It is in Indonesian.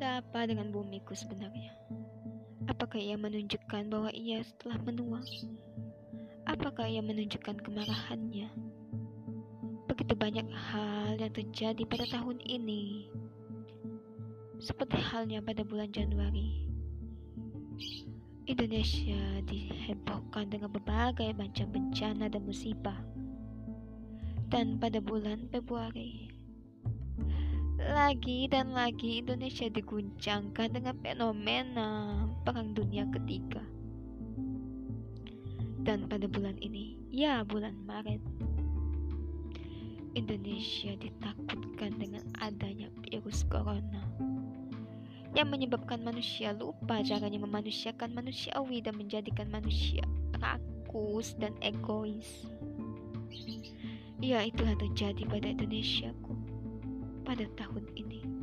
apa dengan bumiku sebenarnya? Apakah ia menunjukkan bahwa ia telah menua? Apakah ia menunjukkan kemarahannya? Begitu banyak hal yang terjadi pada tahun ini. Seperti halnya pada bulan Januari. Indonesia dihebohkan dengan berbagai macam bencana dan musibah. Dan pada bulan Februari, lagi dan lagi Indonesia diguncangkan dengan fenomena Perang Dunia Ketiga. Dan pada bulan ini, ya bulan Maret, Indonesia ditakutkan dengan adanya virus corona yang menyebabkan manusia lupa caranya memanusiakan manusiawi dan menjadikan manusia rakus dan egois. Ya, itulah terjadi pada Indonesiaku pada tahun ini.